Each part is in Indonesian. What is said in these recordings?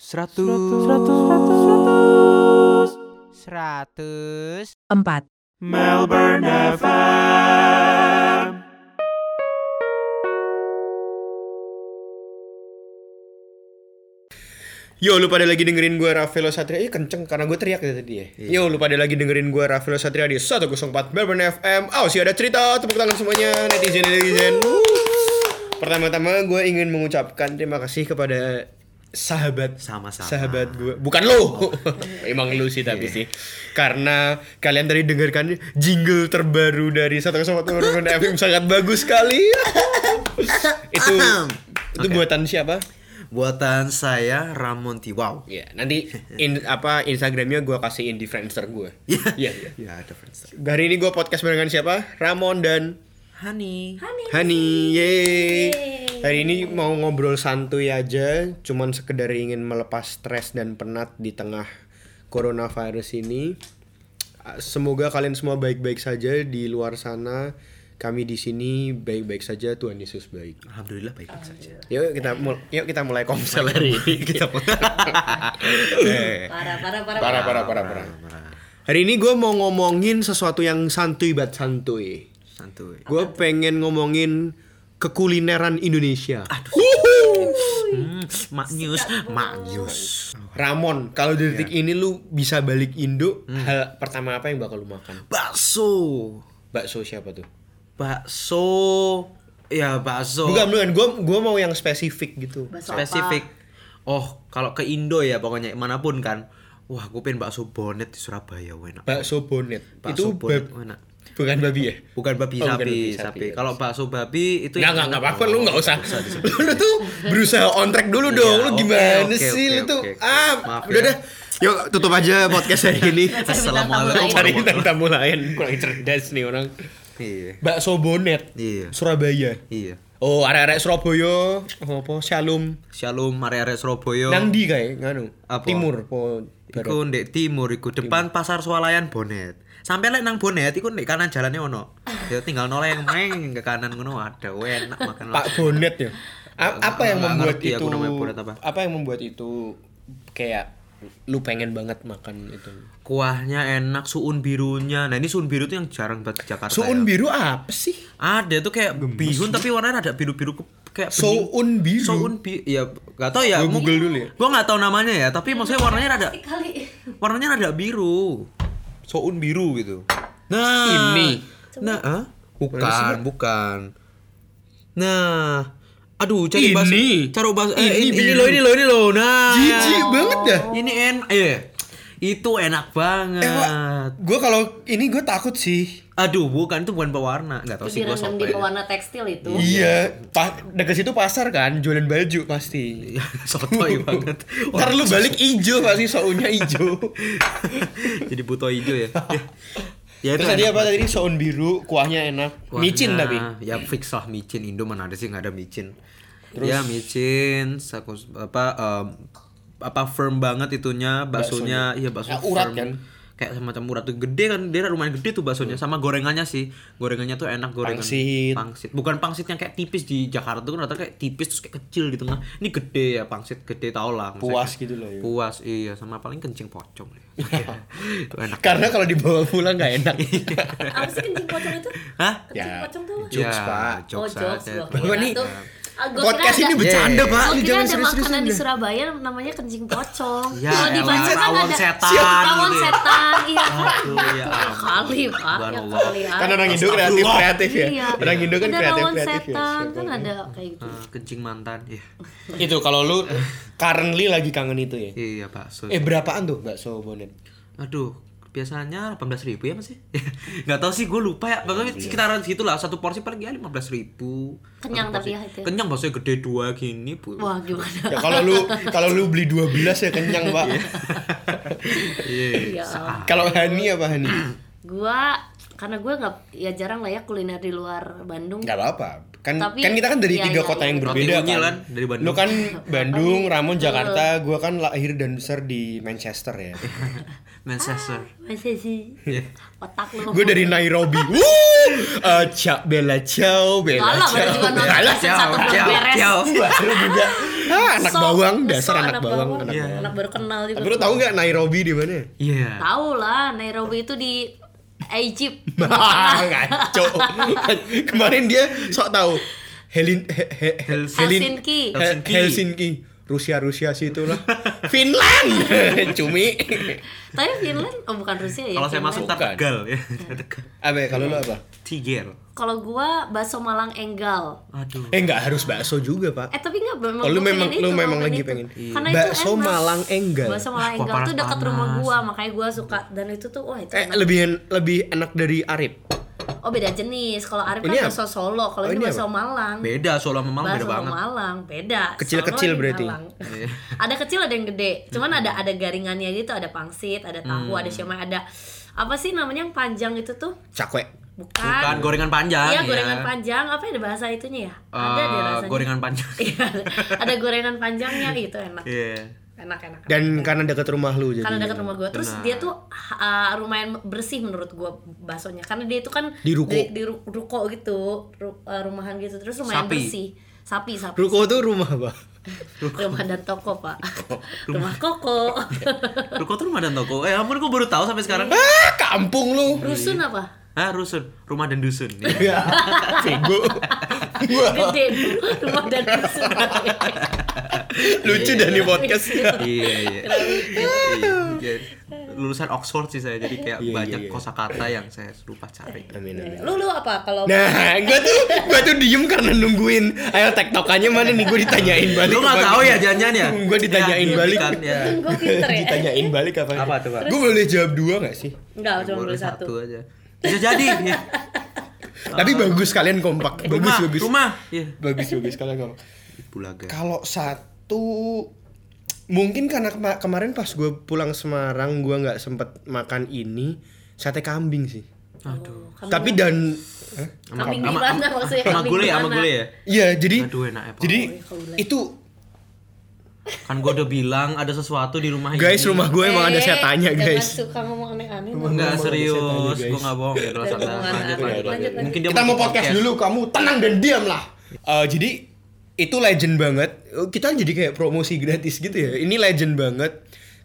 Seratus. Seratus. empat, Melbourne FM. Yo, lu pada lagi dengerin gue Rafael Satria. Ih, kenceng karena gue teriak ya tadi ya. Yo, lu pada lagi dengerin gue Rafael Satria di 104 Melbourne FM. Oh, sih ada cerita. Tepuk tangan semuanya netizen-netizen. Wuh. Pertama-tama gue ingin mengucapkan terima kasih kepada sahabat Sama-sama. sahabat gue bukan lo emang lu sih tapi sih karena kalian tadi dengarkan jingle terbaru dari satu kesempatan Melbourne FM sangat bagus sekali itu itu buatan siapa Buatan saya Ramon Tiwau. Ya, nanti in, apa Instagramnya gue kasihin di Friendster gue. Iya, iya. Ya ada friends. Hari ini gue podcast barengan siapa? Ramon dan Hani. Hani. Yeay. Hari ini mau ngobrol santuy aja, cuman sekedar ingin melepas stres dan penat di tengah coronavirus ini. Ah, Semoga kalian semua baik-baik saja di luar sana. Kami di sini baik-baik saja, Tuhan Yesus baik. Alhamdulillah baik-baik saja. Yuk kita mul yuk kita mulai komsel hari ini. kita. Parah, parah, parah. parah parah parah parah. Hari ini gue mau ngomongin sesuatu yang santuy banget santuy. Santuy. Gue pengen ngomongin kekulineran Indonesia. Hmm, maknyus, maknyus. Ramon, kalau di detik ini lu bisa balik Indo, hal pertama apa yang bakal lu makan? Bakso. Bakso siapa tuh? Bakso. Ya bakso. Bukan bukan, gue gua mau yang spesifik gitu. Bakso spesifik. Oh, kalau ke Indo ya pokoknya mana pun kan. Wah, gue pengen bakso bonet di Surabaya, enak. Bakso bonet. Bakso itu bonet, enak. Bukan babi ya? Bukan babi Oh, bukan sapi, babi, sapi. sapi. Kalau bakso babi itu Nggak, nggak, nggak apa-apa, lu nggak usah. Lu tuh berusaha on track dulu Iya, dong, lu gimana sih? lu tuh, ah, Maaf udah ya. dah. Yuk, tutup aja podcast hari ini. Assalamualaikum. Cari tamu lain, kurang cerdas nih orang. Iya. Bakso bonet, Iya. Surabaya. Iya. Oh, arek-arek Surabaya, apa, Shalom. Shalom arek-arek Surabaya. Nang di kae, nganu, Apa? timur, po, Iku ndek timur iku depan pasar swalayan Bonet. Sampai lek nang Bonet iku ndek kanan jalannya ono. Ya tinggal noleng meng ke kanan ngono ada enak makan. Pak Bonet ya. A- apa yang membuat ngerti itu Bonet apa. yang membuat itu kayak lu pengen banget makan itu? Kuahnya enak, suun birunya. Nah, ini suun biru tuh yang jarang banget di Jakarta. Suun ya. biru apa sih? Ada tuh kayak bihun tapi warnanya ada biru-biru ke- kayak bening. Soun biru. Soun bi ya gak tau ya. Gua Google dulu ya. Gua nggak tahu namanya ya, tapi maksudnya warnanya rada Kali. warnanya rada biru. Soun biru gitu. Nah, Ini. Nah, ah? Mana sih, bukan, bukan. Nah, aduh cari Ini. bahasa cari bahasa eh, Ini ini, ini loh, ini loh, ini loh. Nah, Jijik banget dah. Ini en eh itu enak banget. Gue kalau ini gue takut sih. Aduh, bukan itu bukan pewarna. Enggak tahu sih gua direndam soto di ya. pewarna tekstil itu. Iya, pa dekat situ pasar kan, jualan baju pasti. Sotoy banget. Ntar lu balik ijo pasti sounnya ijo. Jadi buto hijau ya. ya Terus tadi apa tadi soun biru, kuahnya enak. Kuahnya, Micin tapi. ya fix lah micin Indo mana ada sih nggak ada micin ya micin saku apa em, apa firm banget itunya baksonya iya bakso Ya, urat firm. kan? Kayak semacam urat tuh gede kan dia lumayan gede tuh baksonya sama gorengannya sih gorengannya tuh enak gorengan Pangsit. pangsit bukan pangsit yang kayak tipis di Jakarta tuh kan rata kayak tipis terus kayak kecil di tengah ini gede ya pangsit gede tau lah maksudnya Puas kayak- gitu loh ya. puas iya sama paling kencing pocong itu enak Karena kalau dibawa pulang nggak enak. Apa sih kencing pocong itu? hah Kencing Ya. pocong tuh? Jokes, Ya, Pak. Oh, jokes jokes. kira nih, tuh. Ah, gua Podcast kira ini ada- bercanda, Pak. Gua Lu kira jangan ada makanan di. Surabaya namanya kencing pocong. Ya, Kalau di Bandung kan rawon ada setan rawon gitu ya. setan. Iya. Aduh, ya kali, Pak. Ya kali. ah. Kan orang Indo kreatif kreatif ya. Iya. Orang Indo kan ada kreatif rawon kreatif ya. setan kan ada kayak gitu. Ah, kencing mantan ya Itu kalau lu currently lagi kangen itu ya. iya bakso Eh berapaan tuh bakso bonet? aduh biasanya 18.000 ribu ya masih nggak tahu sih gue lupa ya pokoknya sekitaran situ lah satu porsi paling ya 15.000 ribu Kenyang tapi ya itu. kenyang baksonya gede dua gini bu Wah, gimana? Ya kalau lu kalau lu beli 12 ya kenyang, Pak. iya Ya. Kalau Hani apa Hani? Gua karena gue nggak ya jarang lah ya kuliner di luar Bandung. Enggak apa-apa. Kan Tapi- kan kita kan dari iya, tiga iya, kota iya. yang Roti berbeda kan. kan, dari Bandung. Lu kan Bandung, Ramon. Jakarta, gua kan lahir dan besar di Manchester ya. Manchester Masih sih. Iya. Otak lu. Gue dari Nairobi. Wuh, eh, ciao, bella ciao, bella ciao. juga nonton Alah, season satu belum ciao, beres. ciao. baru juga Ah, anak So- bawang, so dasar anak bawang, anak Iya. anak baru kenal juga Tapi lu tahu nggak Nairobi di mana? Iya. tahu lah Nairobi itu di Egypt ngaco. Kemarin dia sok tahu. Helin he, he, Helsinki. Helsinki. He- Helsinki. Rusia Rusia situlah. Finland. Cumi. tapi Finland oh bukan Rusia ya Kalau saya masuk Bukan. tegal ya. Tegal. Apa ya, kalau lu apa? Tiger. kalau gua bakso Malang Enggal Aduh. Eh nggak harus bakso juga, Pak. Eh tapi nggak memang Oh, lu memang lu itu, memang lagi itu. pengen. Karena itu Bakso enak. Malang Enggal. Bakso Malang Enggal tuh dekat rumah gua, makanya gua suka dan itu tuh wah itu Eh enak. lebih lebih enak dari Arif. Oh beda jenis. Kalau Arif Ini kan bakso Solo, kalau Oh, ini bakso? Malang. Beda Solo sama Malang beda banget. Malang, beda. Kecil-kecil berarti? Iya. ada kecil ada yang gede. Cuman ada ada garingannya gitu, ada pangsit, ada tahu, Hmm. ada siomay, ada apa sih namanya yang panjang itu tuh? Cakwe. Bukan. Bukan gorengan panjang. Iya, ya. gorengan panjang. Apa ya ada bahasa itunya ya? Eh, ada deh rasanya. gorengan panjang. Iya, ada gorengan panjangnya itu enak. Iya. Enak, enak. Dan karena dekat rumah lu jadi. karena dekat rumah gue terus Benar. dia tuh uh, lumayan bersih menurut gue baksonya karena dia itu kan Di ruko. di, ru- ruko gitu ru- uh, rumahan gitu terus lumayan Sapi. bersih sapi sapi Ruko tuh rumah apa? rumah dan toko pak rumah koko Ruko tuh rumah dan toko. Eh ampun gue baru tahu sampai sekarang. Ah, kampung lu. rusun apa Ah, rusun, rumah dan dusun. Ya, bego. Gede rumah dan rusun lucu dah nih podcast. iya, iya. Iya. Lulusan Oxford sih saya, jadi kayak Iya, banyak iya, iya. kosakata yang saya lupa cari. Amin amin. lu lu apa kalau Nah, gua tuh gua tuh diem karena nungguin. Ayo tektokannya mana nih? Gua ditanyain balik. Lu nggak apa tahu ya jangan ya? Gua ditanyain Ya, balik. Kan, ya. gue pinter ya ditanyain balik apa? Apa tuh, Pak? Gue boleh jawab dua gak sih? enggak cuma Boleh beli satu aja. Bisa jadi. ya. Tapi bagus kalian kompak. Bagus Rumah, bagus. rumah. Iya. Bagus bagus kalian kompak. Bulaga. Kalau satu mungkin karena kema- kemarin pas gue pulang Semarang gue nggak sempet makan ini sate kambing sih. Aduh. Kambing Tapi dan? Kambing Kambing gulai, di sama mana? gulai ya. Jadi Aduh, enak ya, Pak. jadi kalau gulai. itu Kan gue udah bilang ada sesuatu di rumah guys ini. rumah gue emang ada Eh, setannya jangan guys. suka ngomong aneh-aneh Enggak serius, setannya, guys. gue nggak bohong ya kalau Lanjut, lanjut, Lanjut, lanjut. lanjut. Mungkin dia Kita mau podcast dulu kamu tenang dan diam lah. Eh, jadi itu legend banget. Kita jadi kayak promosi gratis gitu ya. Ini legend banget.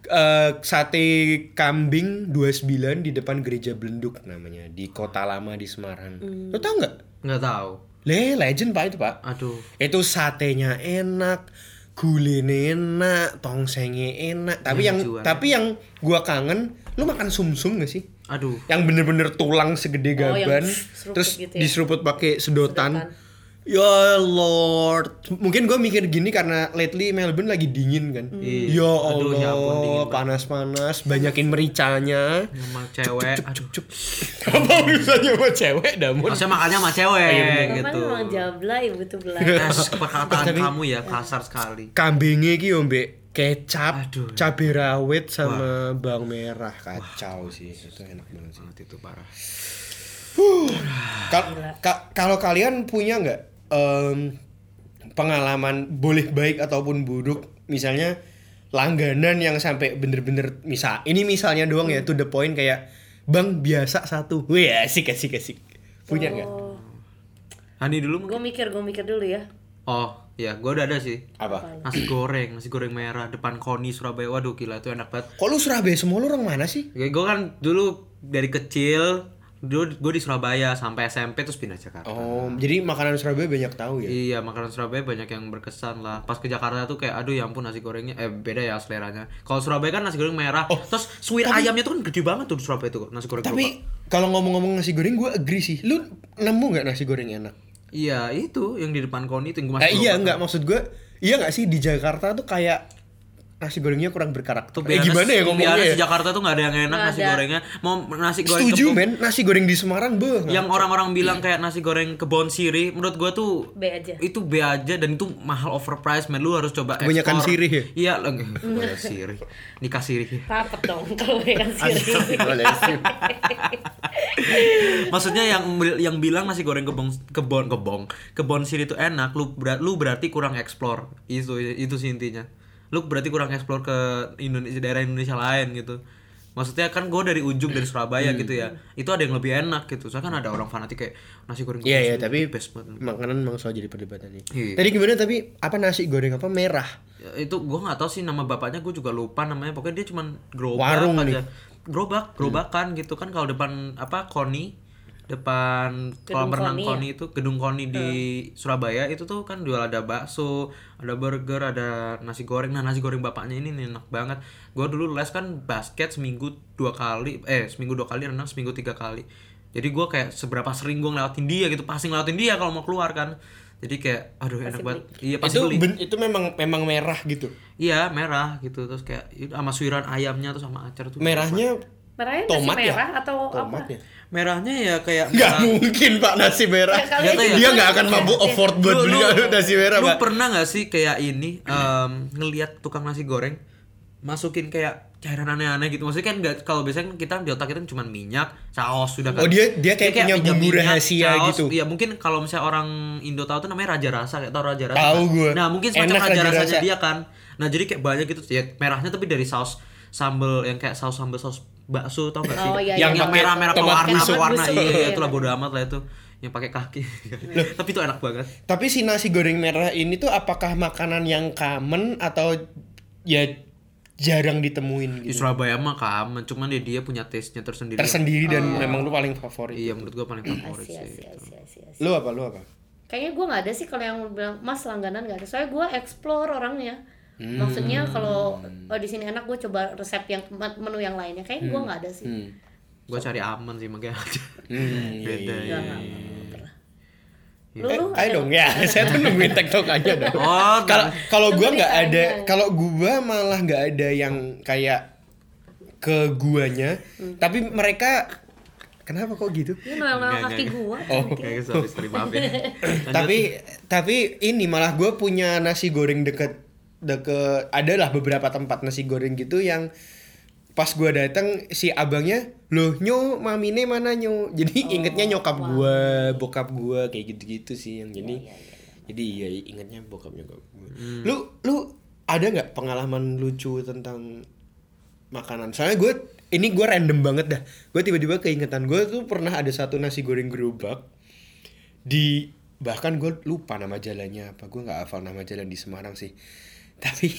Eh, sate kambing 29 di depan gereja Belenduk namanya di Kota Lama di Semarang. Lo tau nggak? Nggak tahu. Le, legend pak itu pak. Aduh. Itu satenya enak, gulenya enak, tongsengnya enak. Tapi Ya, yang juara. tapi yang gua kangen, lu makan sumsum gak sih? Aduh. Yang bener-bener tulang segede Oh, gaban, seruput terus gitu ya? diseruput pakai sedotan. Sedotan. Ya Lord, mungkin gue mikir gini karena lately Melbourne lagi dingin kan. Iya. Ya Aduh, ya ampun, dingin Allah, banget. panas-panas, banyakin mericanya. Sama cewek. Aduh. Apa urusannya sama cewek, Damon? Maksudnya makannya sama cewek Kan gitu. memang jabla ibu tuh belah. Yes, perkataan Tapi- kamu ya kasar sekali. Kambingnya ki yo mbek kecap, Aduh. cabai rawit sama bawang merah kacau sih. Itu enak banget sih. Itu parah. Ka- kalau kalian punya nggak em, pengalaman boleh baik ataupun buruk misalnya langganan yang sampai bener-bener misal ini misalnya doang ya to the point kayak bang biasa satu. Wih asik asik asik. Punya nggak? Oh, Hani dulu gue mikir, gue mikir dulu ya. Oh, ya, gue udah ada sih. apa? Nasi goreng, nasi goreng merah depan Koni Surabaya. Waduh, gila itu enak banget. kok lu Surabaya semua? Lu orang mana sih? Gue kan dulu dari kecil dulu gue di Surabaya sampai SMP terus pindah Jakarta. oh jadi makanan Surabaya banyak tahu ya Iya, makanan Surabaya banyak yang berkesan lah. Pas ke Jakarta tuh kayak aduh ya ampun nasi gorengnya eh beda ya seleranya. Kalau Surabaya kan nasi goreng merah. Oh, terus suwir ayamnya tuh kan gede banget tuh di Surabaya tuh nasi goreng. tapi kalau ngomong-ngomong nasi goreng gue agree sih lu nemu nggak nasi goreng enak Iya, itu yang di depan Koni itu yang gue Eh, iya nggak maksud gue iya nggak sih di Jakarta tuh kayak nasi gorengnya kurang berkarakter. Tuh eh, gimana ya ngomongnya? di ya? Jakarta tuh nggak ada yang enak Nggak nasi ada. gorengnya. Mau nasi goreng Setuju kebon- men, nasi goreng di Semarang beuh. Yang orang-orang bilang kayak nasi goreng kebon siri, menurut gua tuh B aja. itu B aja dan itu mahal overpriced men lu harus coba Kebanyakan ekspor. sirih ya? Iya, sirih. Nikah sirih. Rapet dong kalau kan siri. Maksudnya yang yang bilang nasi goreng kebon kebon kebon kebon siri itu enak, lu berat lu berarti kurang explore. Itu itu sih intinya. Lu berarti kurang explore ke Indonesia daerah Indonesia lain gitu. maksudnya kan gue dari ujung dari Surabaya gitu ya. Itu ada yang lebih enak gitu. Soalnya kan ada orang fanatik kayak nasi goreng Iya iya tapi best banget. makanan memang selalu jadi perdebatan nih. Iya. Tadi gimana tapi apa nasi goreng apa merah? Ya, itu gue nggak tahu sih nama bapaknya gue juga lupa namanya. Pokoknya dia cuman gerobak Warung aja. gerobak gerobakan gitu kan kalau depan apa koni depan kolam renang Koni ya? koni itu gedung koni di Surabaya itu tuh kan jual ada bakso ada burger ada nasi goreng. Nah nasi goreng bapaknya ini nih enak banget. Gue dulu les kan basket seminggu dua kali eh seminggu dua kali renang seminggu tiga kali. Jadi gue kayak seberapa sering gue ngelewatin dia gitu pasti ngelewatin dia kalau mau keluar kan. Jadi kayak aduh enak banget. iya pasti itu beli. ben- itu memang memang merah gitu. Iya merah gitu. Terus kayak sama suiran ayamnya tuh sama acar tuh. Merahnya Merahnya Tomat nasi ya? merah atau tomatnya. apa? merahnya ya kayak Nggak merah- mungkin Pak nasi merah. Ya, ya. Dia nggak akan mampu afford buat beli nasi merah lu Pak. pernah nggak sih kayak ini em, ngelihat tukang nasi goreng masukin kayak cairan aneh-aneh gitu maksudnya kan nggak kalau biasanya kan kita di otak kita cuma minyak saus sudah kan Oh, dia- dia kayak punya minyak, bumbu minyak, rahasia saus. gitu. iya mungkin kalau misalnya orang Indo tahu tuh namanya raja rasa kayak tau raja rasa Tahu kan? gua. nah mungkin semacam Enak raja, Raja rasanya Rasa. dia kan nah jadi kayak banyak gitu ya merahnya tapi dari saus sambel yang kayak saus sambel saus bakso tau gak sih Oh, iya, yang, iya. yang merah-merah Tomat pewarna busuk. iya Iya, itulah iya. bodo amat lah itu yang pakai kaki tapi itu enak banget Tapi si nasi goreng merah ini tuh apakah makanan yang common atau ya jarang ditemuin di gitu? Surabaya mah kamen cuman dia dia punya taste nya tersendiri Tersendiri dan memang lu paling favorit. iya menurut gua paling favorit sih Asia, Asia, Asia, Asia. Lu apa? Lu apa? Kayaknya gue nggak ada sih kalau yang bilang mas langganan nggak ada. Soalnya gue explore orangnya. Hmm. Maksudnya kalau oh, di sini enak gue coba resep yang menu yang lainnya. Kayaknya gue nggak ada sih. Hmm. gua cari aman sih makanya aja Hmm, iya, beda iya. ya nggak pernah. Lu, Eh, lu ayo dong ya, saya tuh nungguin TikTok aja dong. Oh, Kalau kalau gua nggak ada, kalau gua malah nggak ada yang kayak ke guanya, tapi mereka kenapa kok gitu? Ini noel kaki gue. Oh. Kayak sorry, sorry maaf ya Lanjut. tapi tapi ini malah gue punya nasi goreng deket deket adalah beberapa tempat nasi goreng gitu yang pas gua datang si abangnya loh nyo mamine mana nyo? Jadi ingetnya nyokap gua bokap gua kayak gitu-gitu sih yang jadi jadi iya ingetnya bokap nyokap gua. Lu lu ada nggak pengalaman lucu tentang makanan? Soalnya gue ini gue random banget dah. Gue tiba-tiba keingetan gue tuh pernah ada satu nasi goreng gerobak di bahkan gue lupa nama jalannya apa. Gue nggak hafal nama jalan di Semarang sih tapi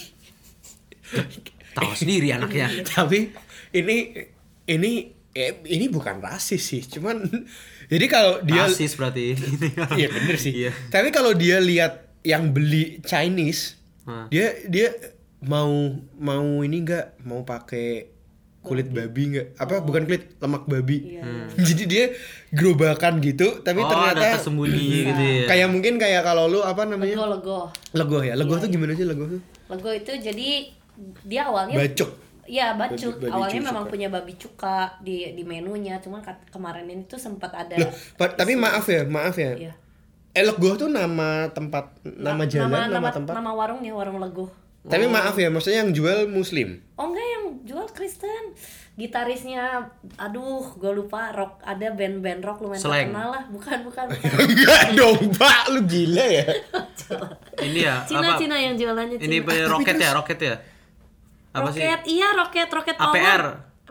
tahu sendiri anaknya. Tapi ini ini eh, ini bukan rasis sih. Cuman jadi kalau dia rasis berarti iya bener sih. Iya. tapi kalau dia lihat yang beli Chinese Hah. dia dia mau mau ini enggak mau pakai kulit babi. enggak apa bukan kulit lemak babi. Jadi dia gerobakan gitu tapi oh ternyata ada tersembunyi gitu ya. kayak mungkin kayak kalau lu apa namanya? Lego lego. legoh ya? Legoh tuh gimana sih legoh tuh? Lego itu jadi dia awalnya bacok Iya bacuk. Babi- babi Awalnya cuka. memang punya babi cuka di di menunya, cuman kemarin ini tuh sempat ada Loh, tapi maaf ya maaf ya. Iya. eh legoh tuh nama tempat nama jalan nama, nama, tempat nama warungnya warung Lego. Tapi maaf ya maksudnya yang jual muslim Oh enggak yang jual Kristen. Gitarisnya aduh gue lupa rock ada band-band rock lumayan Slang. terkenal lah. Bukan bukan. bukan. enggak dong pak lu gila ya ini ya Cina apa Cina yang jualannya Cina. ini punya roket ya roket ya apa sih roket, iya roket roket APR. power.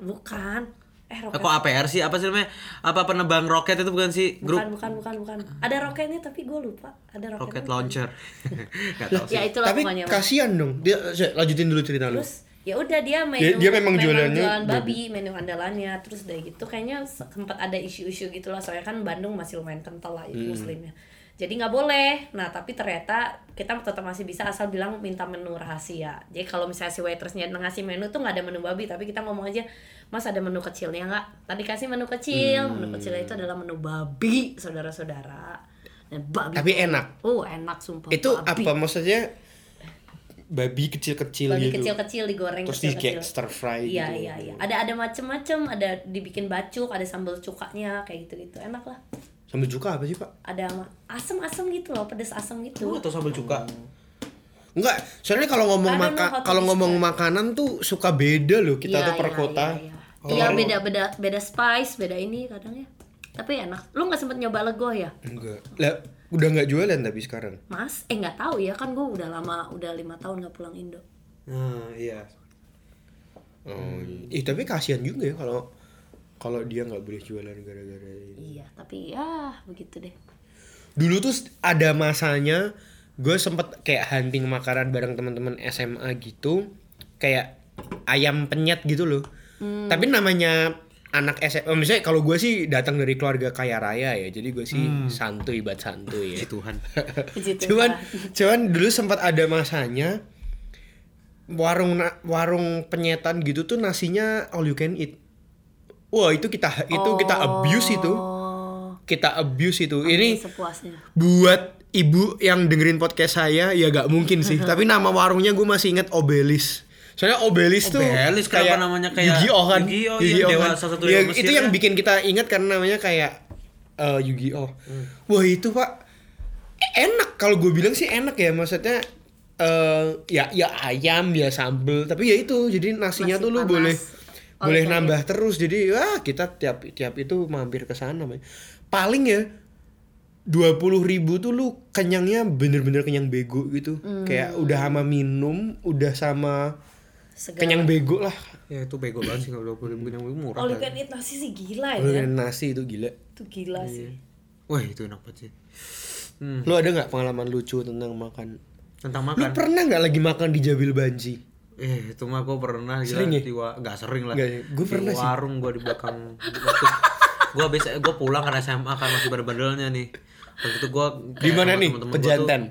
Bukan. Eh Eh, roket. kok APR sih apa sih namanya apa penebang roket itu bukan sih grup Bukan bukan bukan bukan. Ada roketnya tapi gue lupa. Ada roket roketnya. launcher nggak tahu sih Ya itulah tapi pokoknya. Kasihan dong dia saya lanjutin dulu cerita lu Terus ya udah dia menu Dia- dia memang jualannya jualan babi. babi, menu andalannya terus udah gitu kayaknya sempat ada isu-isu gitu lah soalnya kan Bandung masih lumayan kental lah Hmm. muslimnya jadi nggak boleh nah tapi ternyata kita tetap masih bisa asal bilang minta menu rahasia jadi kalau misalnya si waitersnya ngasih menu tuh nggak ada menu babi tapi kita ngomong aja mas ada menu kecilnya nggak tadi kasih menu kecil Hmm. menu kecilnya itu adalah menu babi saudara-saudara dan babi Tapi enak. oh enak sumpah itu babi. apa maksudnya babi kecil-kecil babi gitu kecil-kecil digoreng terus di kecil-kecil. kayak stir fry Iya gitu iya iya. Ada ada macem-macem, ada dibikin bacuk, ada sambal cukanya kayak gitu-gitu. Enak lah. Sambil juga apa sih pak Ada ma- asem-asem gitu loh, pedes asem gitu. atau sambal cuka Enggak, soalnya kalau ngomong maka kalau ngomong makanan tuh suka beda loh kita Iya, tuh per iya, kota. Iya, iya. Iya, beda-beda beda spice, beda ini kadang ya. Tapi enak. Lu nggak sempet nyoba lego ya? Enggak. Lah, udah nggak jualan tapi sekarang. Mas, eh nggak tahu ya kan gue udah lama, udah lima tahun nggak pulang Indo. nah iya Oh, ih tapi kasihan juga ya kalau kalau dia nggak boleh jualan gara-gara ini. Iya, tapi ya begitu deh. Dulu tuh ada masanya gue sempet kayak hunting makanan bareng teman-teman SMA gitu, kayak ayam penyet gitu loh. Tapi namanya anak SMA, misalnya kalau gue sih datang dari keluarga kaya raya ya, jadi gue sih santuy bat santuy ya. Tuhan. Cuman cuman dulu sempat ada masanya warung warung penyetan gitu tuh nasinya all you can eat. Wah, itu kita itu kita abuse itu. Oh, Kita abuse itu. Ini sepuasnya. buat ibu yang dengerin podcast saya ya gak mungkin sih. Tapi nama warungnya gue masih inget Obelis. Soalnya Obelis, tuh Obelis, kenapa namanya kayak Yu-Gi-Oh kan. Yu-Gi-Oh, iya, dewa kan. satu Ya, itu yang ya. bikin kita ingat karena namanya kayak eh, Yu-Gi-Oh. Hmm. Wah, itu Pak enak kalau gue bilang sih enak ya maksudnya eh ya ya ayam ya sambel tapi ya itu jadi nasinya Nasi tuh lu panas. boleh Oh, boleh iya, nambah terus jadi wah kita tiap tiap itu mampir ke sana paling ya dua puluh ribu tuh lu kenyangnya bener-bener kenyang bego gitu Hmm. kayak udah sama minum udah sama Segala. kenyang bego lah ya itu bego banget sih kalau 20 ribu yang murah. All you kan. can eat nasi sih gila ya. Lu dengan nasi itu gila Itu gila sih. Wah, itu enak banget sih. Hmm, lu ada nggak pengalaman lucu tentang makan tentang lu makan. pernah nggak lagi makan di Jabil Banji Eh, itu mah gue pernah gila Sering ya? di wa- nggak sering lah. Ya? Di pernah sih. warung gue di belakang. Waktu gue biasa gue pulang karena SMA kan masih bandel-bandelnya nih. Waktu itu gue Di mana nih? Pejantan?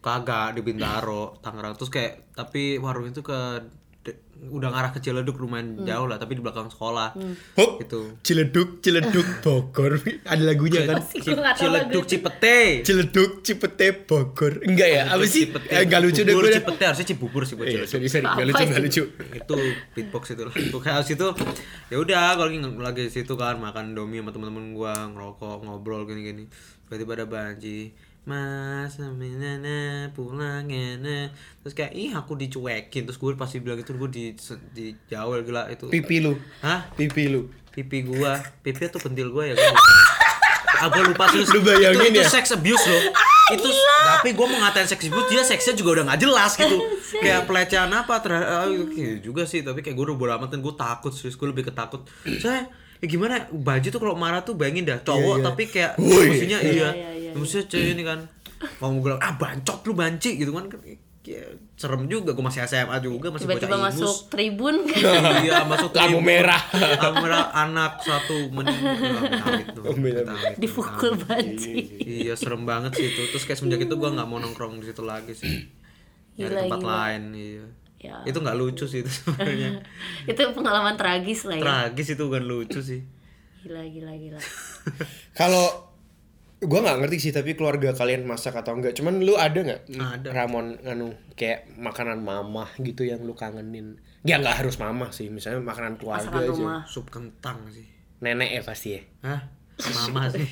Kagak di Bintaro, Tangerang. Terus kayak tapi warung itu ke udah ngarah ke Ciledug lumayan jauh lah, tapi di belakang sekolah. Hop, Gitu. Ciledug, Ciledug, Bogor. Ada lagunya kan? Ciledug itu. Cipete. Ciledug, Cipete, Bogor. Enggak ya? Apa sih? Cipete. Eh, Enggak lucu deh gue. Cipete harusnya Cibubur sih buat Iya, Ciledug. sorry, sorry. Enggak lucu, enggak lucu. itu beatbox itu lah pokoknya habis itu ya udah kalau lagi lagi di situ kan makan domi sama teman-teman gua ngerokok ngobrol gini gini tiba-tiba ada banci mas nana pulang nah. terus kayak ih aku dicuekin. Terus gue pasti bilang itu gue di di jawel gila itu. Pipi lu. hah? Pipi lu. pipi gua. Pipi atau pentil gua ya gua aku lupa sih Lu bayangin itu, itu ya? sex abuse loh. Itu tapi gua mau ngatain sex abuse dia seksnya juga udah nggak jelas gitu. Kayak pelecehan apa terhadap juga sih. Tapi kayak gue udah bodo amat dan gue takut serius. Gue lebih ketakut saya ya gimana baju tuh kalau marah tuh bayangin dah cowok Iya, iya. tapi kayak Woi. maksudnya iya, Iya, iya, iya. maksudnya cewek ini kan mau bilang ah bancot lu banci gitu kan kan kayak serem juga gue masih SMA juga masih Tiba-tiba masuk tribun. iya masuk Lampu tribun. merah. lampu merah anak satu meninggal gitu Amit-amit. Dipukul banci. iya serem banget sih itu terus kayak semenjak itu gue nggak mau nongkrong di situ lagi sih nyari Gila, tempat gila. lain iya Ya. itu nggak lucu sih itu sebenarnya itu pengalaman tragis lah ya. tragis itu bukan lucu sih Gila gila gila. Kalau gua nggak ngerti sih tapi keluarga kalian masak atau enggak. Cuman lu ada nggak Ada. Ramon anu kayak makanan mamah gitu yang lu kangenin? Ya nggak harus mamah sih, misalnya makanan keluarga Masakan aja. rumah. sup kentang sih Nenek ya pasti ya. Hah? Mama sih.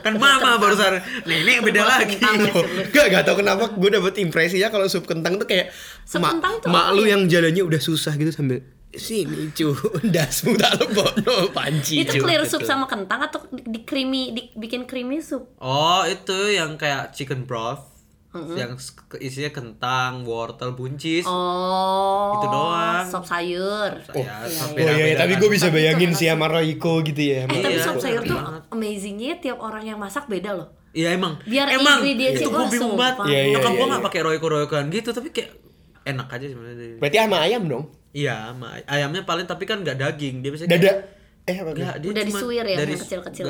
kan mama barusan. Nenek beda lagi. Kentang Gak, gak tau kenapa gue dapet impresinya kalau sup kentang tuh kayak Sup kentang tuh mak lu ya? yang jalannya udah susah gitu sambil sini cu dasmu tak lebono panci itu cu." clear Gitu. soup sama kentang atau di, di creamy di, bikin creamy soup? Oh, itu yang kayak chicken broth. Yang s- isinya kentang, wortel, buncis. Oh. Itu doang. Sop sayur. Ya, iya, Oh iya, iya, tapi kan. gue bisa bayangin sih sama Royco gitu ya. Eh tapi Iya, sop sayur tuh amazingnya tiap orang yang masak beda loh. Iya emang. Biar emang itu gue bingung banget. Iya, iya, Nyokap iya, gue iya. nggak pakai royco-roycoan gitu, tapi kayak enak aja sebenarnya. Berarti sama ayam dong? Iya, sama ayamnya paling tapi kan nggak daging. Dia biasanya Dada. Eh apa? Nggak, dia Udah disuir ya, dari yang kecil-kecil.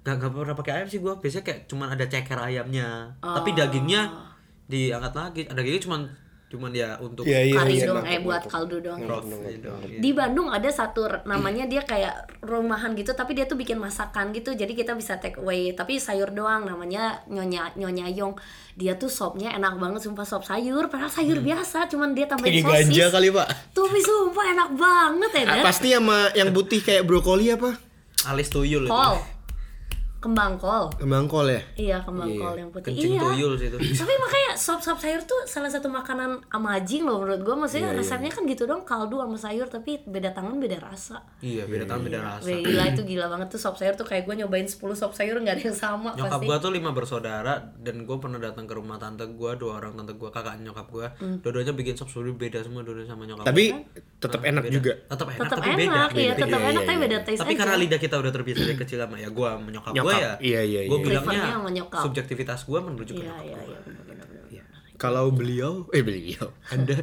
Nggak, nggak pernah pakai ayam sih gue. Biasanya kayak cuman ada ceker ayamnya. Tapi Oh. dagingnya diangkat lagi. Dagingnya cuman cuman ya untuk Iya, iya, Kari iya, doang, nangkep, eh buat kaldu gitu. Iya. Di Bandung ada satu namanya dia kayak rumahan gitu tapi dia tuh bikin masakan gitu jadi kita bisa take away tapi sayur doang namanya nyonya nyonya Yong dia tuh sopnya enak banget sumpah sop sayur padahal sayur biasa cuman dia tambahin Kayak sosis ganja kali pak. tapi sumpah enak banget ya Ah, pasti sama yang putih kayak brokoli apa? Alis tuyul itu. Kol kembang kol Kembang kol ya? iya kembang Iya. kol yang putih Kencing iya tuyul sih itu. tapi makanya sop-sop sayur tuh salah satu makanan amazing loh menurut gue maksudnya Iya, resepnya kan gitu dong kaldu sama sayur tapi beda tangan beda rasa Iya, beda tahun beda rasa. Wih, gila itu gila banget tuh sop sayur tuh kayak gue nyobain 10 sop sayur nggak ada yang sama Nyokap gua tuh lima bersaudara dan gua pernah datang ke rumah tante gua dua orang tante gua kakak nyokap gua Hmm. dua-duanya bikin sop suri beda semua dua sama nyokap Tapi tetap enak juga. tetap enak tetap tapi beda enak iya beda. tetap Iya, enak iya, tapi iya. beda taste tapi karena lidah kita udah terbiasa dari kecil sama ya gue menyokap gue ya Iya, iya, gue iya. bilangnya subjektivitas gue menuju ke iya nyokap iya iya benar benar benar. Iya. Kalau beliau, eh beliau, Anda.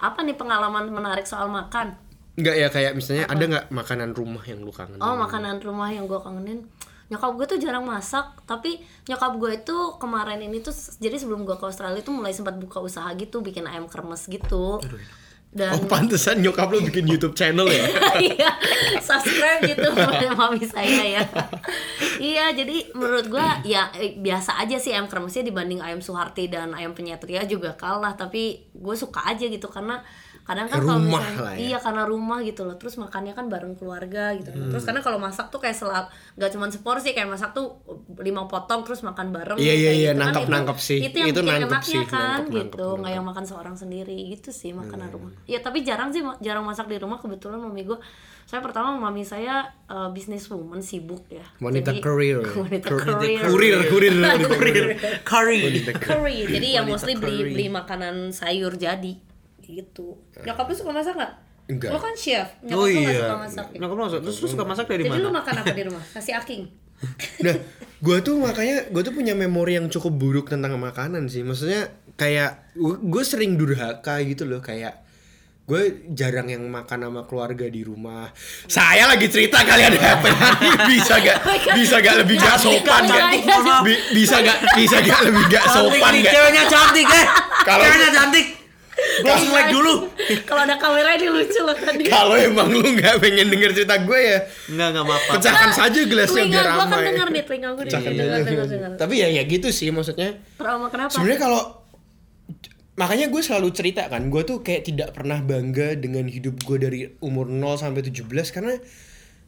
Apa nih pengalaman menarik soal makan? Nggak ya kayak misalnya ada nggak makanan rumah yang lu kangen? Oh makanan rumah yang gue kangenin. Nyokap gue tuh jarang masak Tapi nyokap gue itu kemarin ini tuh Jadi sebelum gue ke Australia tuh mulai sempat buka usaha gitu Bikin ayam kremes gitu Dan Oh pantesan nyokap lu bikin YouTube channel ya? Iya, subscribe gitu pada mami saya ya. iya, jadi menurut gua ya eh, biasa aja sih ayam kremesnya dibanding ayam suharti dan ayam penyetria juga kalah, tapi gue suka aja gitu karena kadang kan kalau Rumah misalnya lah ya. iya karena rumah gitu loh. Terus makannya kan bareng keluarga gitu terus karena kalau masak tuh kayak selap nggak cuma seporsi kayak masak tuh lima potong terus makan bareng Iya, iya, kayak iya, gitu kan. nangkep, Itu- sih. itu yang Itu bikin nangkep enaknya sih, kan nangkep, gitu. nangkep, nggak yang makan seorang sendiri gitu sih makanan rumah. Ya tapi jarang sih jarang masak di rumah kebetulan mami gue saya pertama mami saya uh, businesswoman sibuk ya. Wanita Jadi- career. wanita career. Kurir. curry curry jadi ya mostly beli beli makanan sayur jadi gitu. Nyokap lu suka masak nggak? Enggak. lu kan chef. Nyokap oh lu nggak iya. suka masak. Nah kamu masak. Terus lu suka masak dari jadi lu mana? makan apa di rumah? Kasih aking. Nah, gue tuh makanya gue tuh punya memori yang cukup buruk tentang makanan sih. Maksudnya kayak gue sering durhaka gitu loh. Kayak gue jarang yang makan sama keluarga di rumah. Saya lagi cerita kalian ada apa nih? Bisa gak bisa gak lebih gak sopan gak? Bisa gak bisa gak lebih gak sopan gak? ceweknya cantik eh. Kalau- ceweknya cantik gue langsung like dulu. Kalau ada kamera ini lucu loh tadi. Kalau emang lu nggak pengen denger cerita gue ya Enggak, enggak apa-apa. pecahkan saja gelasnya telinga biar gua kan ramai. denger nih telinga gua Pecahkan dengar Tapi ya ya gitu sih maksudnya. trauma kenapa? Sebenarnya kalau makanya gue selalu cerita kan, gue tuh kayak tidak pernah bangga dengan hidup gue dari umur 0 sampai 17 karena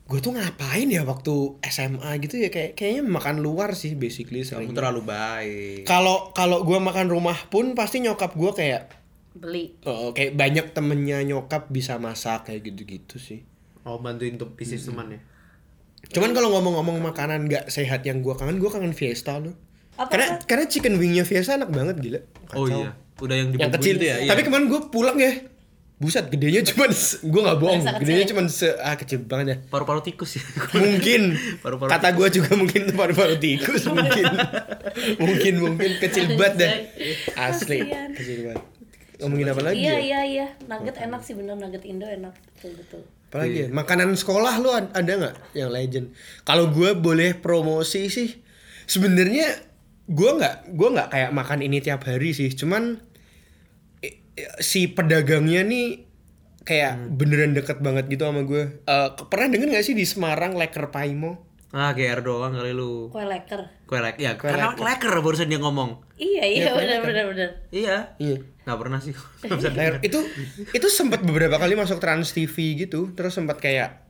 gue tuh ngapain ya waktu SMA gitu ya kayak kayaknya makan luar sih basically kamu terlalu baik. Kalau kalau gue makan rumah pun pasti nyokap gue kayak beli. Oh, kayak banyak temennya nyokap bisa masak kayak gitu-gitu sih. oh bantuin untuk bisnis teman ya Cuman kalau ngomong-ngomong makanan nggak sehat yang gue kangen, gue kangen Fiesta loh. Apa, Karena karena chicken wingnya Fiesta enak banget gila. oh Kacau. iya udah yang yang kecil itu ya iya. tapi kemarin gue pulang ya. Buset gedenya cuma gue nggak bohong. Gedenya ya? cuma se ah kecil banget ya. Paru-paru tikus ya. Mungkin. Paru-paru kata gue juga mungkin itu paru-paru tikus mungkin. Mungkin mungkin. Kecil banget dah asli Kasian. kecil banget ngomongin apa lagi iya ya? iya iya. Nugget enak sih bener. Nugget Indo enak. Betul betul. Apalagi ya? Makanan sekolah lu ad- ada nggak yang legend? Kalau gue boleh promosi sih sebenarnya gue nggak gue nggak kayak makan ini tiap hari sih. Cuman si pedagangnya nih kayak beneran deket banget gitu sama gue Eh, pernah denger gak sih di Semarang leker paimo ah GR doang kali lu. Kue leker. Kue lek ya Kue karena leker. leker barusan dia ngomong. Iya iya benar benar benar. Iya. Iya. Nggak pernah sih. Leker- itu itu sempat beberapa kali masuk Trans TV gitu terus sempat kayak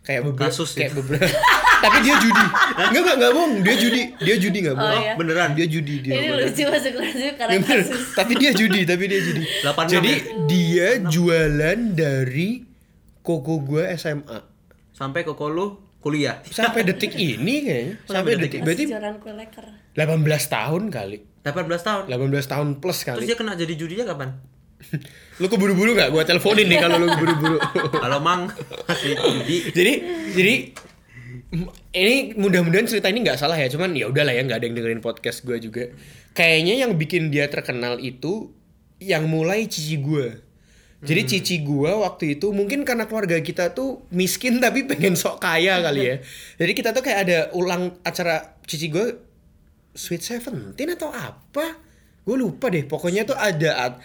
kayak beberapa Kasus ya? kayak beberapa tapi dia judi. Enggak enggak enggak bohong. Dia judi dia judi enggak bohong. iya? beneran? Dia judi dia ini lucu masuk lucu karena Yang bener. kasus. Tapi dia judi tapi dia judi. 86 jadi ya? dia jualan dari koko gua SMA sampai koko lu kuliah. Sampai detik ini kayaknya. Sampai detik detik. berarti jualan kue leker. 18 tahun kali. 18 tahun? 18 tahun plus terus kali dia kena jadi judinya kapan? Lu keburu-buru nggak? Gua teleponin nih kalau lu keburu-buru. Kalau mang masih judi. Jadi jadi ini mudah-mudahan cerita ini nggak salah ya. Cuman ya udahlah ya nggak ada yang dengerin podcast gue juga. Kayaknya yang bikin dia terkenal itu yang mulai cici gue jadi cici gue waktu itu mungkin karena keluarga kita tuh miskin tapi pengen sok kaya kali ya. Jadi kita tuh kayak ada ulang acara cici gue Sweet Seventeen atau apa? Gue lupa deh pokoknya tuh ada at-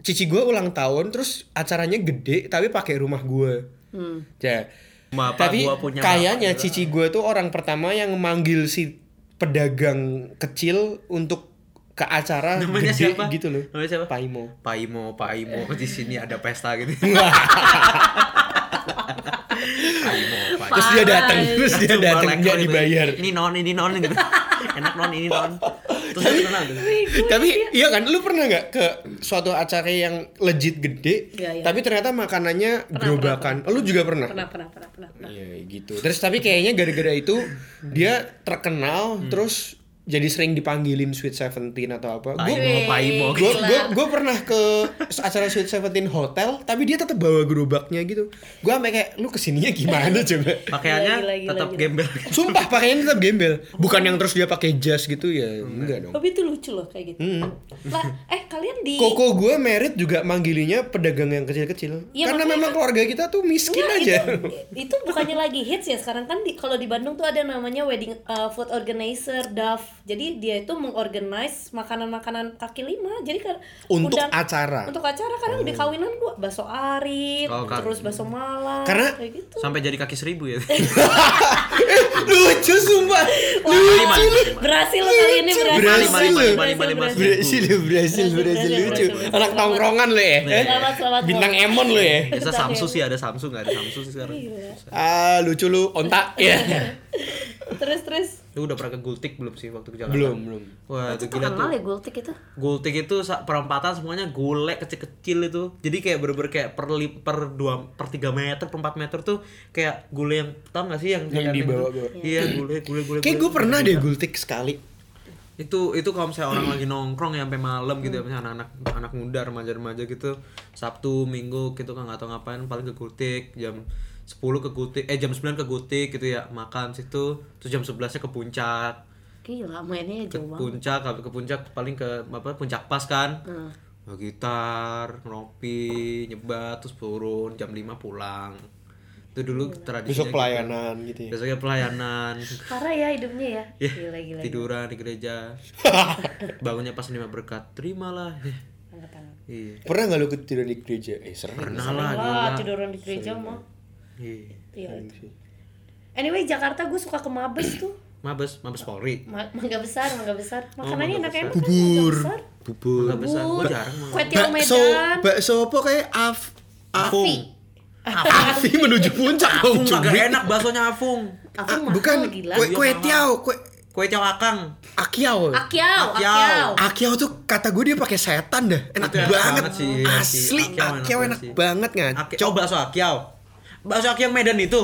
cici gue ulang tahun terus acaranya gede tapi pakai rumah gue hmm. ya. Bapak tapi gua punya kayaknya cici gue tuh orang pertama yang manggil si pedagang kecil untuk ke acara namanya gede siapa gitu loh. namanya siapa Paimo. Paimo Paimo di sini ada pesta gitu Paimo Paimo Terus dia datang, terus dia datang nggak dibayar. ini non ini non gitu enak non ini non terus dia kenal gitu tapi iya kan lu pernah nggak ke suatu acara yang legit gede Iya, iya. tapi ternyata makanannya gerobakan lu juga pernah pernah pernah pernah pernah, pernah. Iya gitu. Terus tapi kayaknya gara-gara itu dia terkenal Hmm. terus jadi sering dipanggilin Sweet Seventeen atau apa. Gue gue gue gue pernah ke acara Sweet Seventeen hotel tapi dia tetap bawa gerobaknya gitu. Gue sampai kayak lu ke sininya gimana coba? Pakaiannya tetap gembel. sumpah pakaiannya tetap gembel. Bukan yang terus dia pakai jas gitu ya enggak. dong. Tapi itu lucu loh kayak gitu. Lah, eh kalian di Koko gue merit juga manggilinya pedagang yang kecil-kecil. Iya, karena makanya memang keluarga kita tuh miskin Enggak, aja. Itu, itu bukannya lagi hits ya. Sekarang kan di, kalau di Bandung tuh ada namanya wedding uh, food organizer DAF. Jadi dia itu mengorganize makanan-makanan kaki lima. Jadi kan Untuk undang- acara. Untuk acara karena di kawinan gua bakso arit, Oh, kan. terus bakso malam, Karena- kayak gitu. Sampai jadi kaki seribu ya. lucu sumpah lucu. Berhasil kali ini berhasil. berhasil berhasil berhasil berhasil Berhasil, lucu anak tongkrongan lo ya? Selamat, selamat. bintang emon lo ya Bisa Samsu sih ada Samsu nggak ada Samsu sih sekarang. Iya. ah lucu lu ontak ya Terus terus. Lu udah pernah ke Gultik belum sih waktu ke Jakarta? belum belum Wah, Itu gila terkenal tuh. ya gultik itu. Gultik itu perempatan semuanya gulai kecil-kecil itu. Jadi kayak bener-bener kayak per li, per 2 per 3 meter, per 4 meter tuh kayak gulai yang tau gak sih yang Yang dibawa-bawa. gitu? Iya, gulai gulai gulai. kayak gue pernah deh gultik sekali itu itu kalau misalnya orang lagi nongkrong ya sampai malam gitu ya misalnya anak-anak anak muda remaja-remaja gitu Sabtu Minggu gitu kan nggak tahu ngapain paling ke Gultik jam 10 ke Gultik eh jam 9 ke Gultik gitu ya makan situ terus jam 11 nya ke puncak. Gila mainnya ke jauh banget. puncak habis ke puncak paling ke apa puncak pas kan? Hmm. Bawa gitar ngopi nyebat terus turun jam 5 pulang. Itu dulu tradisinya besok gitu. pelayanan gitu ya? Besoknya pelayanan. Parah ya hidupnya ya. Ya, Gila gila. tiduran di gereja. Bangunnya pas lima berkat terimalah. Iya. Pernah nggak lu ketiduran di gereja? Eh sering pernah lah gila. tiduran di gereja mah. Iya Iya. Anyway, Jakarta gue suka ke Mabes tuh. mabes mabes polri Ma- mangga besar, mangga besar. mangga Makanannya enak besar. enak kan bubur mangga besar. bubur Mangga besar Bubur. gue jarang makan Kue tiaw bakso Medan. bakso apa kayak af Afi. Afi menuju puncak Afung kagak enak baksonya Afung Afi Ah, mahal bukan gila. kue Iya, kue tiao kue kue tiaw akang akiao Akyao. akyao. akiao tuh kata gue dia pakai setan dah enak enak banget sih, iya asli enak akiao banget enak banget nggak Aki oh bakso akiao bakso akiao Medan itu.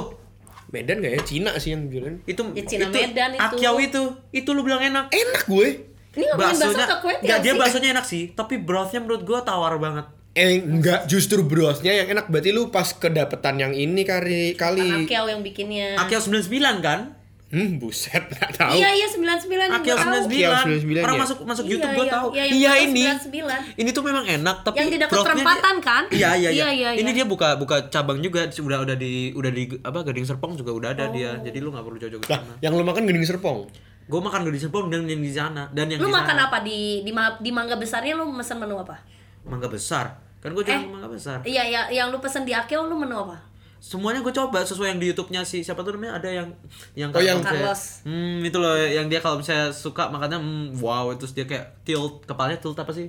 Medan gak ya? Cina sih yang bilang itu Ya, Cina itu Medan itu. akiao itu. Itu lu bilang enak. Enak gue. Ini ngomongin bakso baksonya ke kue tiaw nggak, dia baksonya enak sih tapi brothnya menurut gue tawar banget. Eh enggak justru brosnya yang enak. Berarti lu pas kedapetan yang ini kali kali Akyao yang bikinnya. Akiao 99 kan hmm buset nggak tahu Iya, iya 99 yang Akiao gue tahu. 99 Akiao 99 orang ya? masuk masuk Iya, YouTube gue iya, tahu iya, iya tahu ini 99. ini tuh memang enak tapi Yang perempatan dia- kan? iya iya Iya, iya iya, ini iya. dia buka buka cabang juga udah udah di udah di apa Gading Serpong juga udah ada dia Oh. jadi lu nggak perlu jauh-jauh ke nah sana yang lu makan gening serpong gue makan Gading Serpong dan yang di sana dan yang Lu di makan sana apa di di, ma- di mangga besarnya lu mesen menu apa? mangga besar kan gue Eh. mangga besar Iya, ya, yang lu pesen di Akyao lu menu apa? Semuanya gue coba sesuai yang di YouTube-nya si siapa tuh namanya? Ada yang yang Oh, yang- hmm itu loh yang dia kalau misalnya suka makannya hmm, wow terus dia kayak tilt kepalanya tilt apa sih?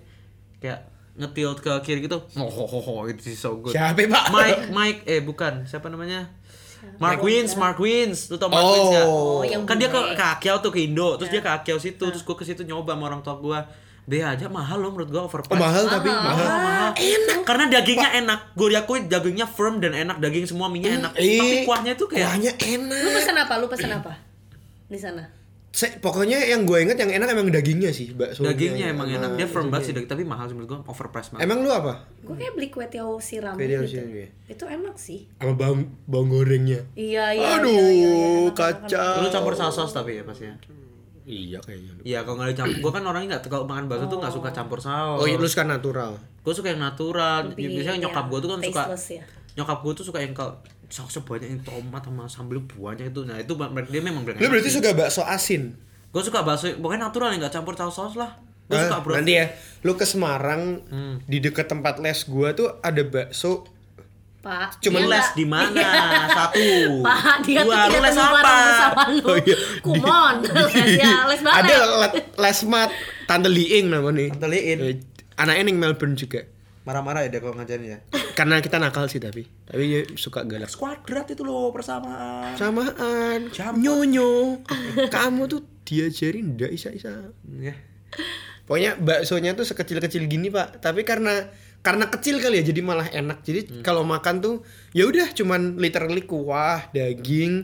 Kayak ngetilt ke kiri gitu. Oh ho ho ho itu so good. Siapa pak? Mike Mike eh bukan. Siapa namanya? Mark Wins Mark Wins. Lu tau Mark Oh. Wins nggak? Oh, yang kan dia ke ke Akiao tuh ke Indo. Terus dia Ya. ke Akiao situ terus gue ke situ nyoba sama orang tua gue B aja mahal loh menurut gue overpriced oh, mahal tapi mahal mahal. Enak. Karena dagingnya enak. Gue diakui dagingnya firm dan enak. Daging semua minyak enak. Eh, Tapi kuahnya tuh kayak kuahnya Lu enak pesen apa? Lu pesen apa? Di sana. Se- pokoknya yang gue inget yang enak emang dagingnya sih bakso dagingnya emang enak. Dia firm banget sih daging, tapi mahal sih menurut gue overpriced banget. emang lu apa Gue kayak beli kue tiaw siram Kue tiaw gitu. siram, ya? Itu enak sih. sama bawang bawang gorengnya Iya, iya. aduh iya, iya, enak, kacau Lu campur saus tapi ya pastinya. Iya kayaknya Iya kalau nggak dicampur, gue kan orangnya nggak kalau makan bakso tuh nggak suka campur saus. oh iya lu suka natural Gue suka yang natural. Lebih, Biasanya nyokap iya, gue tuh kan suka ya. nyokap gue tuh suka yang kalau sausnya banyak yang tomat sama sambal banyak itu. Nah itu mereka dia memang lu berarti suka bakso asin Gue suka bakso, pokoknya natural yang nggak campur saus-saus lah. Gue Ah, suka bro. nanti ya lu ke Semarang Hmm. di deket tempat les gua tuh ada bakso Pak. Cuman dia les di mana? Iya. Satu. Pak, dia tuh Dua, lu tidak les apa? bersama lu. Oh, iya. Kumon, les ya, les ada balet. le- les mat tante Liing namanya Tante Liin. Eh, anaknya ning Melbourne juga Marah-marah ya dia kalau ngajarin ya. karena kita nakal sih tapi tapi dia suka galak Kuadrat itu loh persamaan. samaan nyonyo kamu tuh diajarin ndak isa isa Ya. pokoknya baksonya tuh sekecil-kecil gini pak tapi karena karena kecil kali ya jadi malah enak jadi kalau makan tuh ya udah cuman literally kuah daging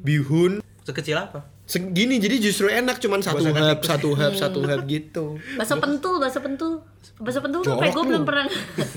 bihun Sekecil apa? segini jadi justru enak cuman satu Bosan hub satu hub satu hub gitu Bakso pentul, bakso pentul. Bakso pentul tuh Jorok gue lu. belum pernah.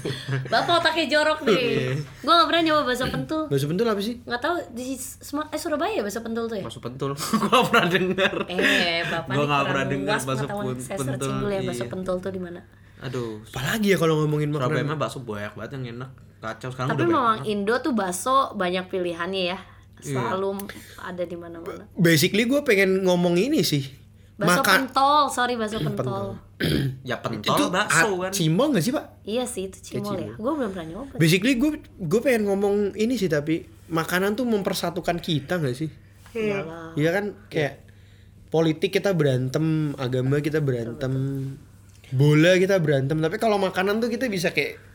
Bapak otaknya jorok nih. gue gak pernah nyoba bakso pentul. bakso pentul apa sih Nggak tahu di Sema- eh Surabaya ya bakso pentul tuh ya? Masuk pentul. nggak pernah denger. Eh, bapak nih nggak pernah dengar bakso Saya pentul, ya bakso iya. pentul tuh di mana. Aduh. apalagi ya kalau ngomongin Surabaya makanan mah bakso banyak banget yang enak. Kacau sekarang Tapi udah memang banyak. Indo tuh bakso banyak pilihannya ya. Iya. Selalu ada di mana-mana. basically gue pengen ngomong ini sih Bakso Maka- pentol, sorry bakso pentol. ya pentol bakso ah, kan. cimol gak sih pak Iya sih itu cimol ya. Gue belum pernah nyoba. basically gue gue pengen ngomong ini sih tapi makanan tuh mempersatukan kita gak sih Iyalah. Iya kan kayak politik kita berantem, agama kita berantem, bola kita berantem. Tapi kalau makanan tuh kita bisa kayak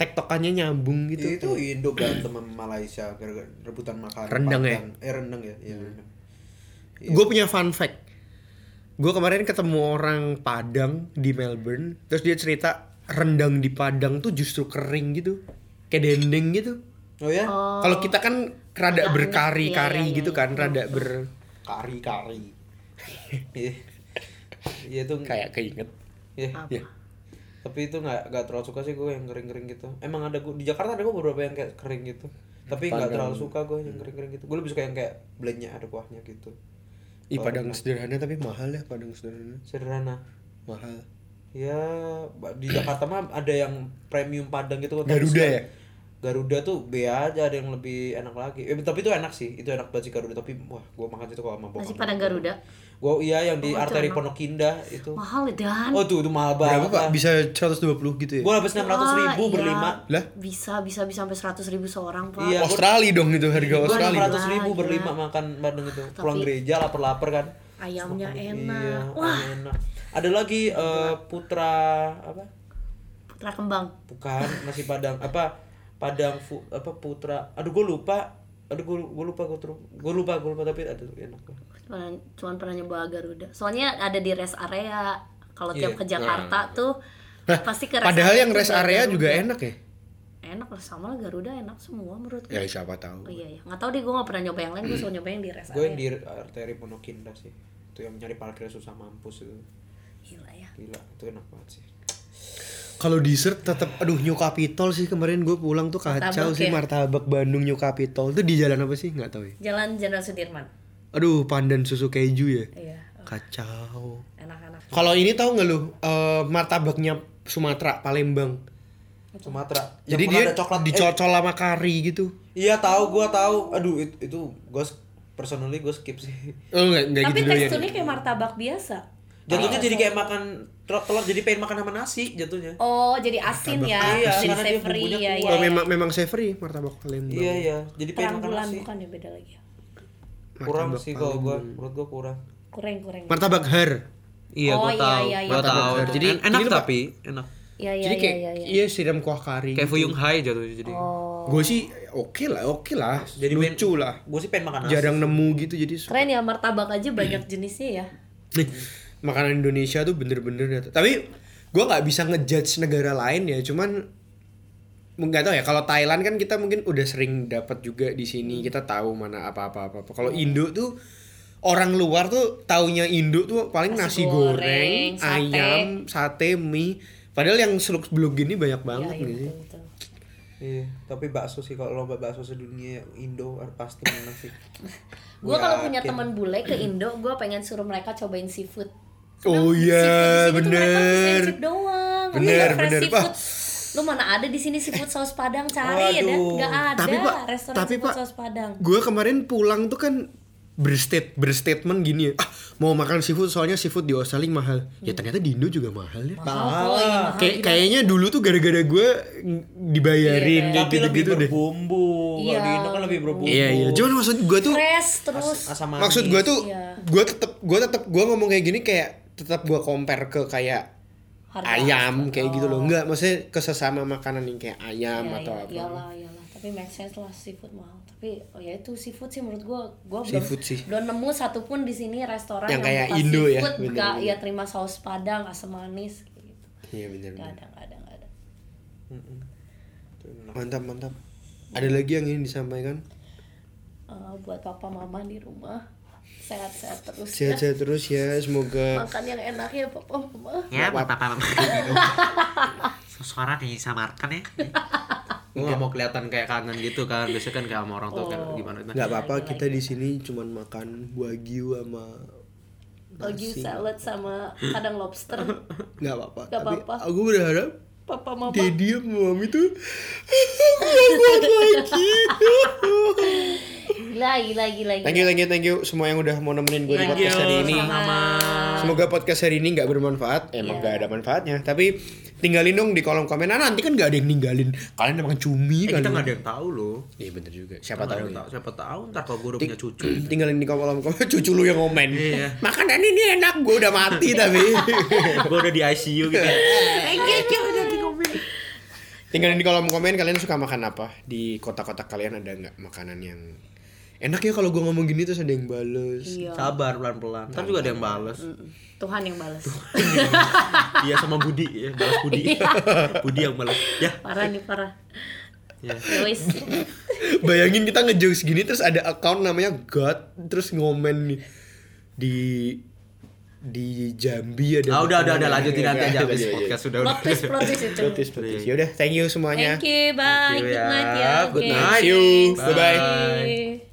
tektokannya nyambung gitu. itu Indo berantem sama Malaysia gara-gara rebutan makanan Rendang ya? Eh rendang ya iya rendang Gue punya fun fact. Gue kemarin ketemu orang Padang di Melbourne, terus dia cerita rendang di Padang tuh justru kering gitu, kayak dendeng gitu. oh ya Kalau kita kan rada berkari-kari iya, iya, gitu iya. kan, rada berkari-kari. iya iya itu kayak keinget. Iya Ya. tapi itu nggak nggak terlalu suka sih gue yang kering-kering gitu. Emang ada gue di Jakarta ada gue beberapa yang kayak kering gitu. Tapi nggak terlalu suka gue yang kering-kering gitu. Gue lebih suka yang kayak blendnya ada kuahnya gitu. Ih Padang sederhana tapi mahal ya Padang sederhana. sederhana. Mahal. ya di Jakarta mah ada yang premium Padang gitu. Kan Garuda ya? Garuda tuh B aja ada yang lebih enak lagi eh, tapi itu enak sih itu enak banget sih Garuda tapi wah gue makan itu kalau sama bokap Nasi padang Garuda. gue iya yang di Oh, arteri. Pondok Indah itu Mahal ya Dan. oh tuh itu mahal Berapa banget pak? lah. Bisa 120 gitu ya? gue habis enam ratus Wah, ribu iya. berlima Lah? Bisa bisa bisa sampai seratus ribu seorang pak. Iya, gua- Australia dong itu harga enam Australia. ratus ribu Gila, berlima makan Bandung itu pulang Tapi- gereja lapar-lapar kan Ayamnya Iya, enak. Wah, enak ada lagi eh, putra apa putra kembang. bukan nasi padang apa padang fu, apa putra aduh gue lupa aduh gue gue lupa gue terus gue lupa gue lupa tapi ada enak Cuman, cuman pernah nyoba Garuda. Soalnya ada di rest area. Kalau tiap Iya. ke Jakarta tuh Nah, pasti ke rest Padahal area yang rest area Garuda. juga enak ya? Enak lah sama lah Garuda enak semua menurut gue. Ya siapa tahu. Oh iya ya. Nggak tahu deh gue nggak pernah nyoba yang lain. Gue selalu nyoba yang di rest gue area. yang di arteri Pondok Indah sih itu yang nyari parkir susah mampus itu Gila ya. gila itu enak banget sih Kalau dessert tetap aduh New Capitol sih kemarin gue pulang tuh kacau Martabak sih ya? martabak Bandung New Capitol itu di jalan apa sih nggak tahu ya. Jalan Jenderal Sudirman. Aduh pandan susu keju ya. Iya. Kacau. Enak-enak. Kalau ini tahu nggak lu eh, martabaknya Sumatera Palembang. Sumatera Jadi dia ada coklat eh, dicocol sama kari gitu. iya tahu gue tahu aduh itu, itu gue personally gue skip sih Oh enggak enggak Tapi gitu ya. teksturnya kayak martabak biasa. jatuhnya Oh. jadi kayak makan telur, telur jadi pengen makan sama nasi jatuhnya Oh, jadi asin ya. Iya, jadi savory ya, kuat. ya. Oh, memang memang savory martabak Palembang. iya iya jadi pengen makan nasi bukan ya beda lagi. ya. kurang Martabak sih kalau gue menurut gue kurang Kurang kurang. Martabak har. iya Oh, gue iya, tahu iya, iya. gue tahu Martabak. jadi Jadi, enak Pak. tapi enak Iya iya Jadi iya kayak iya. iya. iya siram kuah kari. kayak gitu. Fuyung Hai jatuhnya jadi Oh. Gue sih oke lah, oke lah. Jadi lucu lah. gue sih pengen makan nasi Jarang nemu gitu jadi su- Keren ya martabak aja banyak jenisnya ya. Makanan Indonesia tuh bener-bener ya. Tapi gue nggak bisa ngejudge negara lain ya, cuman nggak tahu ya. Kalau Thailand kan kita mungkin udah sering dapat juga di sini, kita tahu mana apa-apa apa. Kalau Indo tuh orang luar tuh taunya Indo tuh paling Nasi nasi, goreng, goreng, sate. ayam, sate, mie. Padahal yang seluk beluk gini banyak Iya banget iya gitu betul iya tapi bakso sih kalau lomba bakso sedunia Indo pasti menang sih Gue Gua kalau punya teman bule ke Indo, gue pengen suruh mereka cobain seafood. Oh iya, di sini tuh mereka bener. chip doang. Bener, kalau bener. seafood, lu mana ada di sini seafood saus padang cari ya dan Waduh. nggak ada Tapi, Pak, restoran tapi, seafood Pak, saus padang. gue kemarin pulang tuh kan berstate berstatement gini ya ah mau makan seafood soalnya seafood di Australia mahal ya ternyata di Indo juga mahal ya Mahal kok, iya, mahal gila. kayaknya dulu tuh gara-gara gue dibayarin Iya, kayak tapi lebih gitu-gitu deh berbumbu kalau Iya. di Indo kan lebih berbumbu iya iya cuman maksud gue tuh fresh terus asam manis maksud gue tuh Iya. gue tetep gue tetep gue ngomong kayak gini kayak tetap gue compare ke kayak Harga. ayam kayak gitu loh. Enggak maksudnya ke sesama makanan yang kayak ayam Iya, atau iya, apa. iyalah iyalah. Tapi make sense lah seafood mahal. Tapi oh ya itu seafood sih menurut gua. Gua belum Seafood sih. belum nemu satupun di sini restoran Yang kayak buka Indo ya, seafood, bener, nggak- bener. ya terima saus padang asam manis kayak gitu. Iya benar nggak ada nggak ada ada. Mantap mantap. Ada lagi yang ingin disampaikan? Eh, buat papa mama di rumah sehat-sehat terus ya. Sehat-sehat terus ya, semoga makan yang enak ya papa mama Ya, buat papa mama. Suara disamarkan ya. gue gak mau kelihatan kayak kangen gitu kan biasanya kan kayak sama orang tua kayak gimana nggak apa-apa kita di sini cuman makan wagyu sama Wagyu salad sama kadang lobster nggak apa-apa. Nggak Tapi apa-apa. aku berharap papa mama Dedi sama mami tuh aku gak kuat lagi. gila gila gila Thank you, thank you, thank you semua yang udah mau nemenin gue di podcast you, hari ini. sama-sama. Semoga podcast hari ini nggak bermanfaat. Emang nggak ada manfaatnya. Tapi tinggalin dong di kolom komen. Nah, nanti kan nggak ada yang ninggalin. Kalian emang cumi Eh, kan. kita nggak ada yang tahu loh Iya bener juga. Siapa tahu. ya. tahu siapa tahu ntar kalau gue udah punya cucu Tinggalin di kolom komen. Cucu lu yang komen. Iya. Makanan ini enak. Gue udah mati tapi. gue udah di ICU gitu Tinggalin di kolom komen kalian suka makan apa? Di kota-kota kalian ada nggak makanan yang enak ya kalau gue ngomong gini terus ada yang bales. iya. Sabar pelan pelan ntar juga ada yang balas Tuhan yang balas iya sama Budi. Ya balas Budi. Budi yang balas ya. Parah nih parah. Ya. Ya Bayangin kita ngejokes gini terus ada account namanya God terus ngomen nih. Di di Jambi ada ah udah udah udah. lanjutin nanti aja Iya, habis iya, iya. podcast. Sudah udah. twist itu. Protes, protes. Yaudah, thank you semuanya. thank you bye. Thank you good ya. night ya. Good night. See you. Bye. Bye-bye.